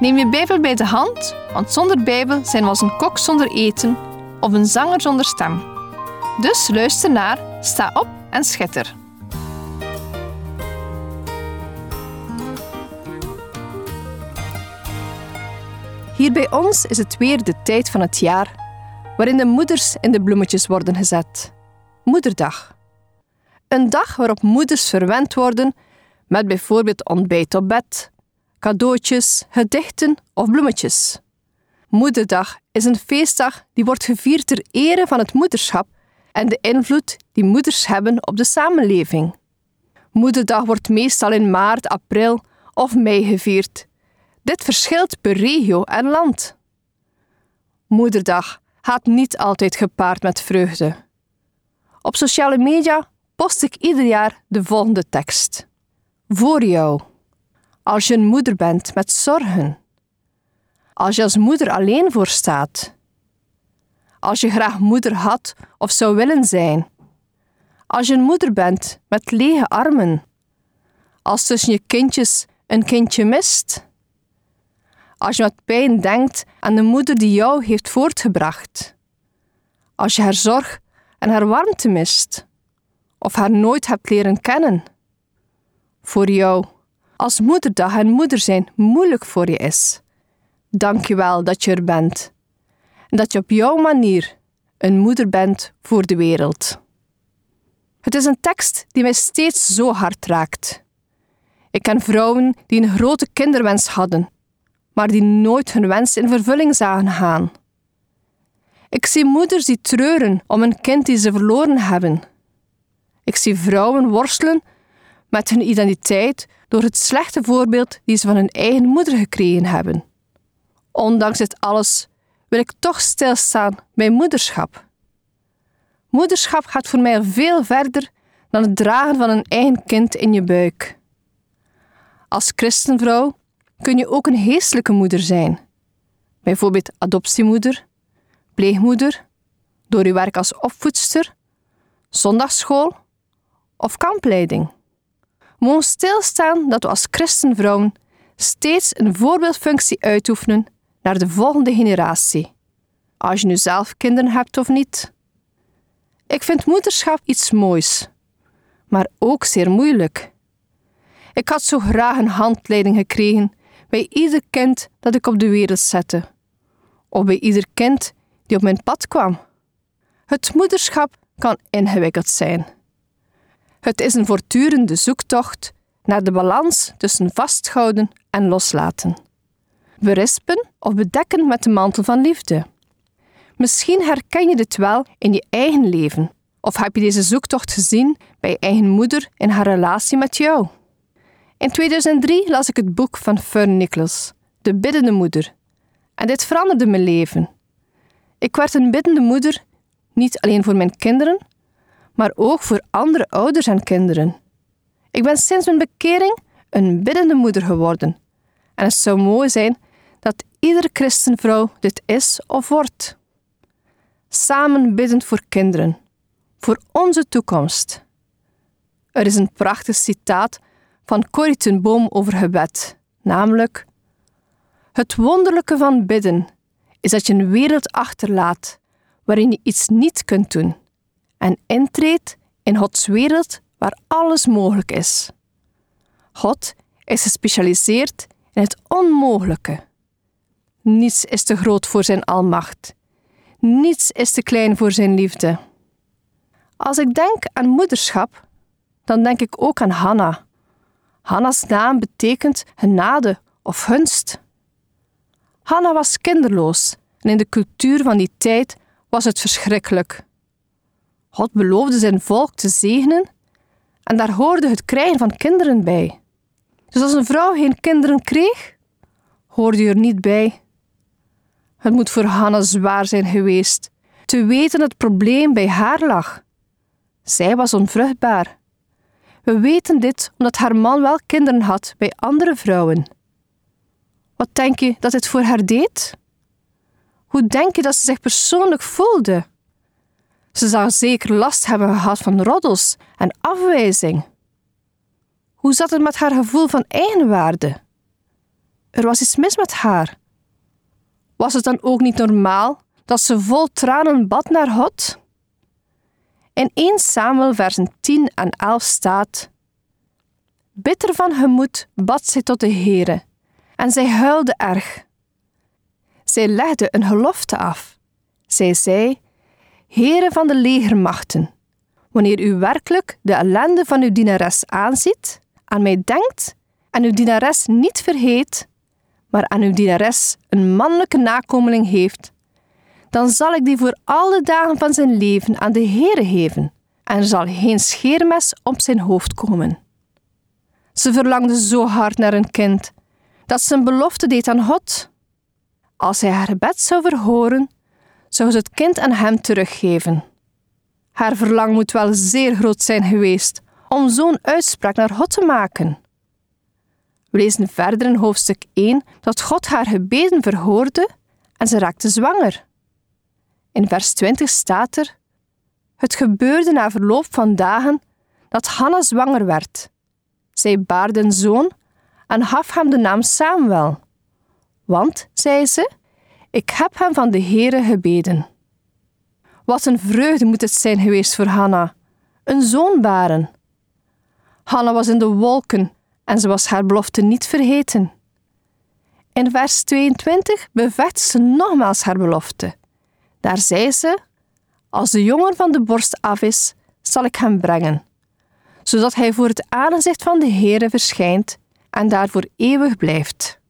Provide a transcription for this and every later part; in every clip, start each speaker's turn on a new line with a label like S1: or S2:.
S1: Neem je Bijbel bij de hand, want zonder Bijbel zijn we als een kok zonder eten of een zanger zonder stem. Dus luister naar, sta op en schitter. Hier bij ons is het weer de tijd van het jaar waarin de moeders in de bloemetjes worden gezet. Moederdag. Een dag waarop moeders verwend worden met bijvoorbeeld ontbijt op bed, cadeautjes, gedichten of bloemetjes. Moederdag is een feestdag die wordt gevierd ter ere van het moederschap en de invloed die moeders hebben op de samenleving. Moederdag wordt meestal in maart, april of mei gevierd. Dit verschilt per regio en land. Moederdag gaat niet altijd gepaard met vreugde. Op sociale media post ik ieder jaar de volgende tekst. Voor jou. Als je een moeder bent met zorgen. Als je als moeder alleen voor staat. Als je graag moeder had of zou willen zijn. Als je een moeder bent met lege armen. Als tussen je kindjes een kindje mist. Als je met pijn denkt aan de moeder die jou heeft voortgebracht. Als je haar zorg en haar warmte mist. Of haar nooit hebt leren kennen. Voor jou als moederdag en moeder zijn moeilijk voor je is. Dank je wel dat je er bent. En dat je op jouw manier een moeder bent voor de wereld. Het is een tekst die mij steeds zo hard raakt. Ik ken vrouwen die een grote kinderwens hadden, maar die nooit hun wens in vervulling zagen gaan. Ik zie moeders die treuren om een kind die ze verloren hebben. Ik zie vrouwen worstelen met hun identiteit door het slechte voorbeeld die ze van hun eigen moeder gekregen hebben. Ondanks dit alles wil ik toch stilstaan bij moederschap. Moederschap gaat voor mij veel verder dan het dragen van een eigen kind in je buik. Als christenvrouw kun je ook een geestelijke moeder zijn, bijvoorbeeld adoptiemoeder, pleegmoeder, door je werk als opvoedster, zondagsschool of kampleiding mogen stilstaan dat we als christenvrouwen steeds een voorbeeldfunctie uitoefenen naar de volgende generatie, als je nu zelf kinderen hebt of niet. Ik vind moederschap iets moois, maar ook zeer moeilijk. Ik had zo graag een handleiding gekregen bij ieder kind dat ik op de wereld zette, of bij ieder kind die op mijn pad kwam. Het moederschap kan ingewikkeld zijn. Het is een voortdurende zoektocht naar de balans tussen vasthouden en loslaten. Berispen of bedekken met de mantel van liefde. Misschien herken je dit wel in je eigen leven, of heb je deze zoektocht gezien bij je eigen moeder in haar relatie met jou. In 2003 las ik het boek van Fern Nichols, De Biddende Moeder, en dit veranderde mijn leven. Ik werd een biddende moeder, niet alleen voor mijn kinderen, maar ook voor andere ouders en kinderen. Ik ben sinds mijn bekering een biddende moeder geworden. En het zou mooi zijn dat iedere christenvrouw dit is of wordt. Samen biddend voor kinderen, voor onze toekomst. Er is een prachtig citaat van Corrie ten Boom over gebed, namelijk: Het wonderlijke van bidden is dat je een wereld achterlaat waarin je iets niet kunt doen en intreedt in Gods wereld waar alles mogelijk is. God is gespecialiseerd in het onmogelijke. Niets is te groot voor zijn almacht. Niets is te klein voor zijn liefde. Als ik denk aan moederschap, dan denk ik ook aan Hanna. Hanna's naam betekent genade of gunst. Hanna was kinderloos en in de cultuur van die tijd was het verschrikkelijk. God beloofde zijn volk te zegenen en daar hoorde het krijgen van kinderen bij. Dus als een vrouw geen kinderen kreeg, hoorde je er niet bij. Het moet voor Hanna zwaar zijn geweest te weten dat het probleem bij haar lag. Zij was onvruchtbaar. We weten dit omdat haar man wel kinderen had bij andere vrouwen. Wat denk je dat het voor haar deed? Hoe denk je dat ze zich persoonlijk voelde? Ze zou zeker last hebben gehad van roddels en afwijzing. Hoe zat het met haar gevoel van eigenwaarde? Er was iets mis met haar. Was het dan ook niet normaal dat ze vol tranen bad naar God? In 1 Samuel versen 10 en 11 staat: Bitter van gemoed bad zij tot de Heere, en zij huilde erg. Zij legde een gelofte af. Zij zei: Heere van de legermachten, wanneer u werkelijk de ellende van uw dienares aanziet, aan mij denkt en uw dienares niet vergeet, maar aan uw dienares een mannelijke nakomeling heeft, dan zal ik die voor alle dagen van zijn leven aan de Heere geven, en er zal geen scheermes op zijn hoofd komen. Ze verlangde zo hard naar een kind, dat ze een belofte deed aan God. Als hij haar gebed zou verhoren, zou ze het kind aan hem teruggeven. Haar verlang moet wel zeer groot zijn geweest om zo'n uitspraak naar God te maken. We lezen verder in hoofdstuk 1 dat God haar gebeden verhoorde en ze raakte zwanger. In vers 20 staat er: Het gebeurde na verloop van dagen dat Hanna zwanger werd. Zij baarde een zoon en gaf hem de naam Samuel. Want, zei ze, ik heb hem van de Heere gebeden. Wat een vreugde moet het zijn geweest voor Hanna, een zoon baren. Hanna was in de wolken en ze was haar belofte niet vergeten. In vers 22 bevestigde ze nogmaals haar belofte. Daar zei ze: Als de jongen van de borst af is, zal ik hem brengen, zodat hij voor het aangezicht van de Heere verschijnt en daar voor eeuwig blijft.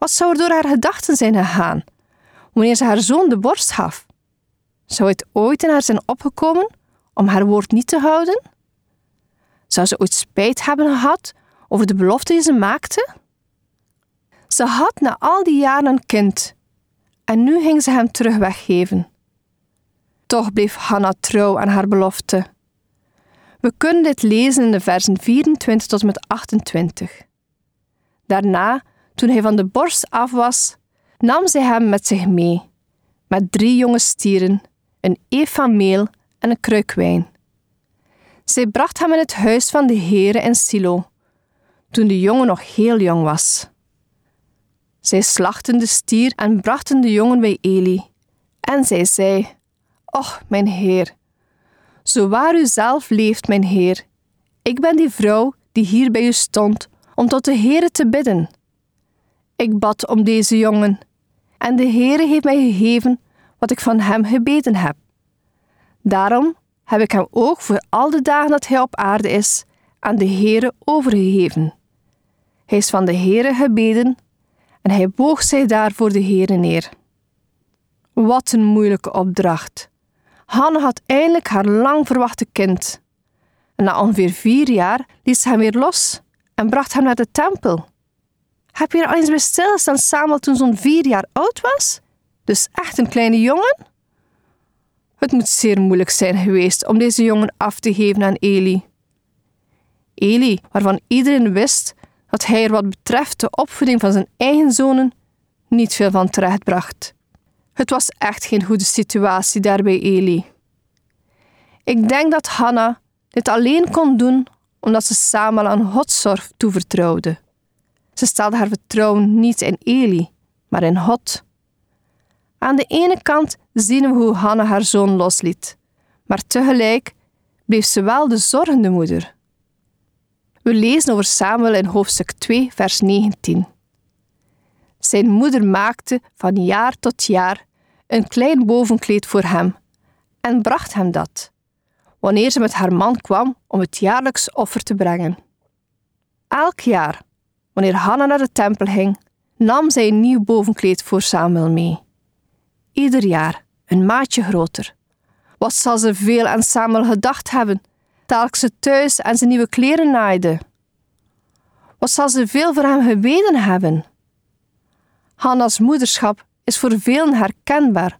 S1: Wat zou er door haar gedachten zijn gegaan wanneer ze haar zoon de borst gaf? Zou het ooit in haar zijn opgekomen om haar woord niet te houden? Zou ze ooit spijt hebben gehad over de belofte die ze maakte? Ze had na al die jaren een kind en nu ging ze hem terug weggeven. Toch bleef Hanna trouw aan haar belofte. We kunnen dit lezen in de versen 24 tot met 28. Daarna, toen hij van de borst af was, nam zij hem met zich mee, met drie jonge stieren, een eef van meel en een kruik wijn. Zij bracht hem in het huis van de heren in Silo, toen de jongen nog heel jong was. Zij slachten de stier en brachten de jongen bij Eli. En zij zei: Och, mijn heer, zo waar u zelf leeft, mijn heer, ik ben die vrouw die hier bij u stond om tot de Heere te bidden. Ik bad om deze jongen, en de Heere heeft mij gegeven wat ik van hem gebeten heb. Daarom heb ik hem ook voor al de dagen dat hij op aarde is aan de Heere overgegeven. Hij is van de Heere gebeden en hij boog zich daar voor de Heere neer. Wat een moeilijke opdracht. Hanne had eindelijk haar lang verwachte kind. En na ongeveer vier jaar liet ze hem weer los en bracht hem naar de tempel. Heb je er al eens bij stilgestaan Samuel toen zo'n vier jaar oud was? Dus echt een kleine jongen? Het moet zeer moeilijk zijn geweest om deze jongen af te geven aan Eli. Eli, waarvan iedereen wist dat hij er wat betreft de opvoeding van zijn eigen zonen niet veel van terechtbracht. Het was echt geen goede situatie daar bij Eli. Ik denk dat Hanna dit alleen kon doen omdat ze samen aan Gods zorg toevertrouwde. Ze stelde haar vertrouwen niet in Eli, maar in God. Aan de ene kant zien we hoe Hanna haar zoon losliet, maar tegelijk bleef ze wel de zorgende moeder. We lezen over Samuel in hoofdstuk 2, vers 19. Zijn moeder maakte van jaar tot jaar een klein bovenkleed voor hem en bracht hem dat, wanneer ze met haar man kwam om het jaarlijks offer te brengen. Elk jaar, wanneer Hanna naar de tempel ging, nam zij een nieuw bovenkleed voor Samuel mee. Ieder jaar een maatje groter. Wat zal ze veel aan Samuel gedacht hebben, telkens ze thuis en zijn nieuwe kleren naaide. Wat zal ze veel voor hem gebeden hebben? Hanna's moederschap is voor velen herkenbaar.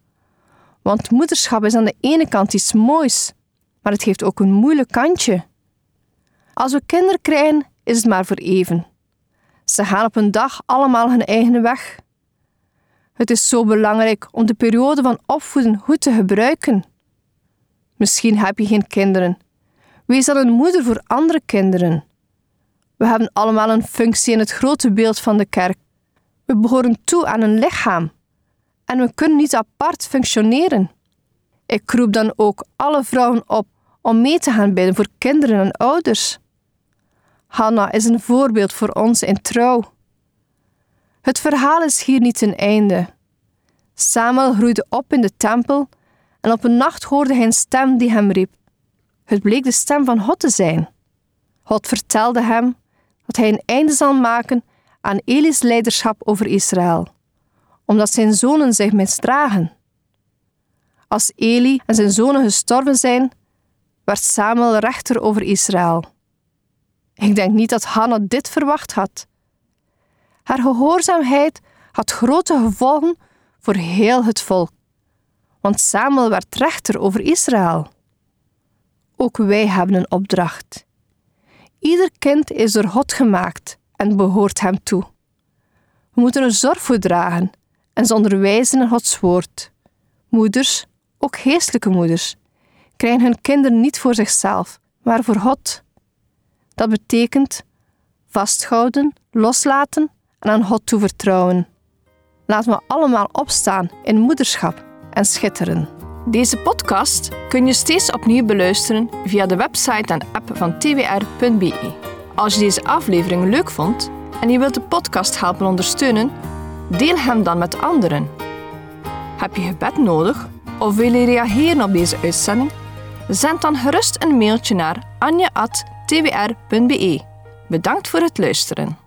S1: Want moederschap is aan de ene kant iets moois, maar het heeft ook een moeilijk kantje. Als we kinderen krijgen, is het maar voor even. Ze gaan op een dag allemaal hun eigen weg. Het is zo belangrijk om de periode van opvoeden goed te gebruiken. Misschien heb je geen kinderen. Wees dan een moeder voor andere kinderen. We hebben allemaal een functie in het grote beeld van de kerk. We behoren toe aan een lichaam en we kunnen niet apart functioneren. Ik roep dan ook alle vrouwen op om mee te gaan bidden voor kinderen en ouders. Hanna is een voorbeeld voor ons in trouw. Het verhaal is hier niet ten einde. Samuel groeide op in de tempel en op een nacht hoorde hij een stem die hem riep. Het bleek de stem van God te zijn. God vertelde hem dat hij een einde zal maken aan Eli's leiderschap over Israël, omdat zijn zonen zich misdragen. Als Eli en zijn zonen gestorven zijn, werd Samuel rechter over Israël. Ik denk niet dat Hanna dit verwacht had. Haar gehoorzaamheid had grote gevolgen voor heel het volk, want Samuel werd rechter over Israël. Ook wij hebben een opdracht. Ieder kind is door God gemaakt en behoort hem toe. We moeten er zorg voor dragen en ze onderwijzen in Gods woord. Moeders, ook geestelijke moeders, krijgen hun kinderen niet voor zichzelf, maar voor God. Dat betekent vasthouden, loslaten en aan God toevertrouwen. Laten we allemaal opstaan in moederschap en schitteren. Deze podcast kun je steeds opnieuw beluisteren via de website en app van twr.be. Als je deze aflevering leuk vond en je wilt de podcast helpen ondersteunen, deel hem dan met anderen. Heb je gebed nodig of wil je reageren op deze uitzending? Zend dan gerust een mailtje naar anja.twr.be. Bedankt voor het luisteren.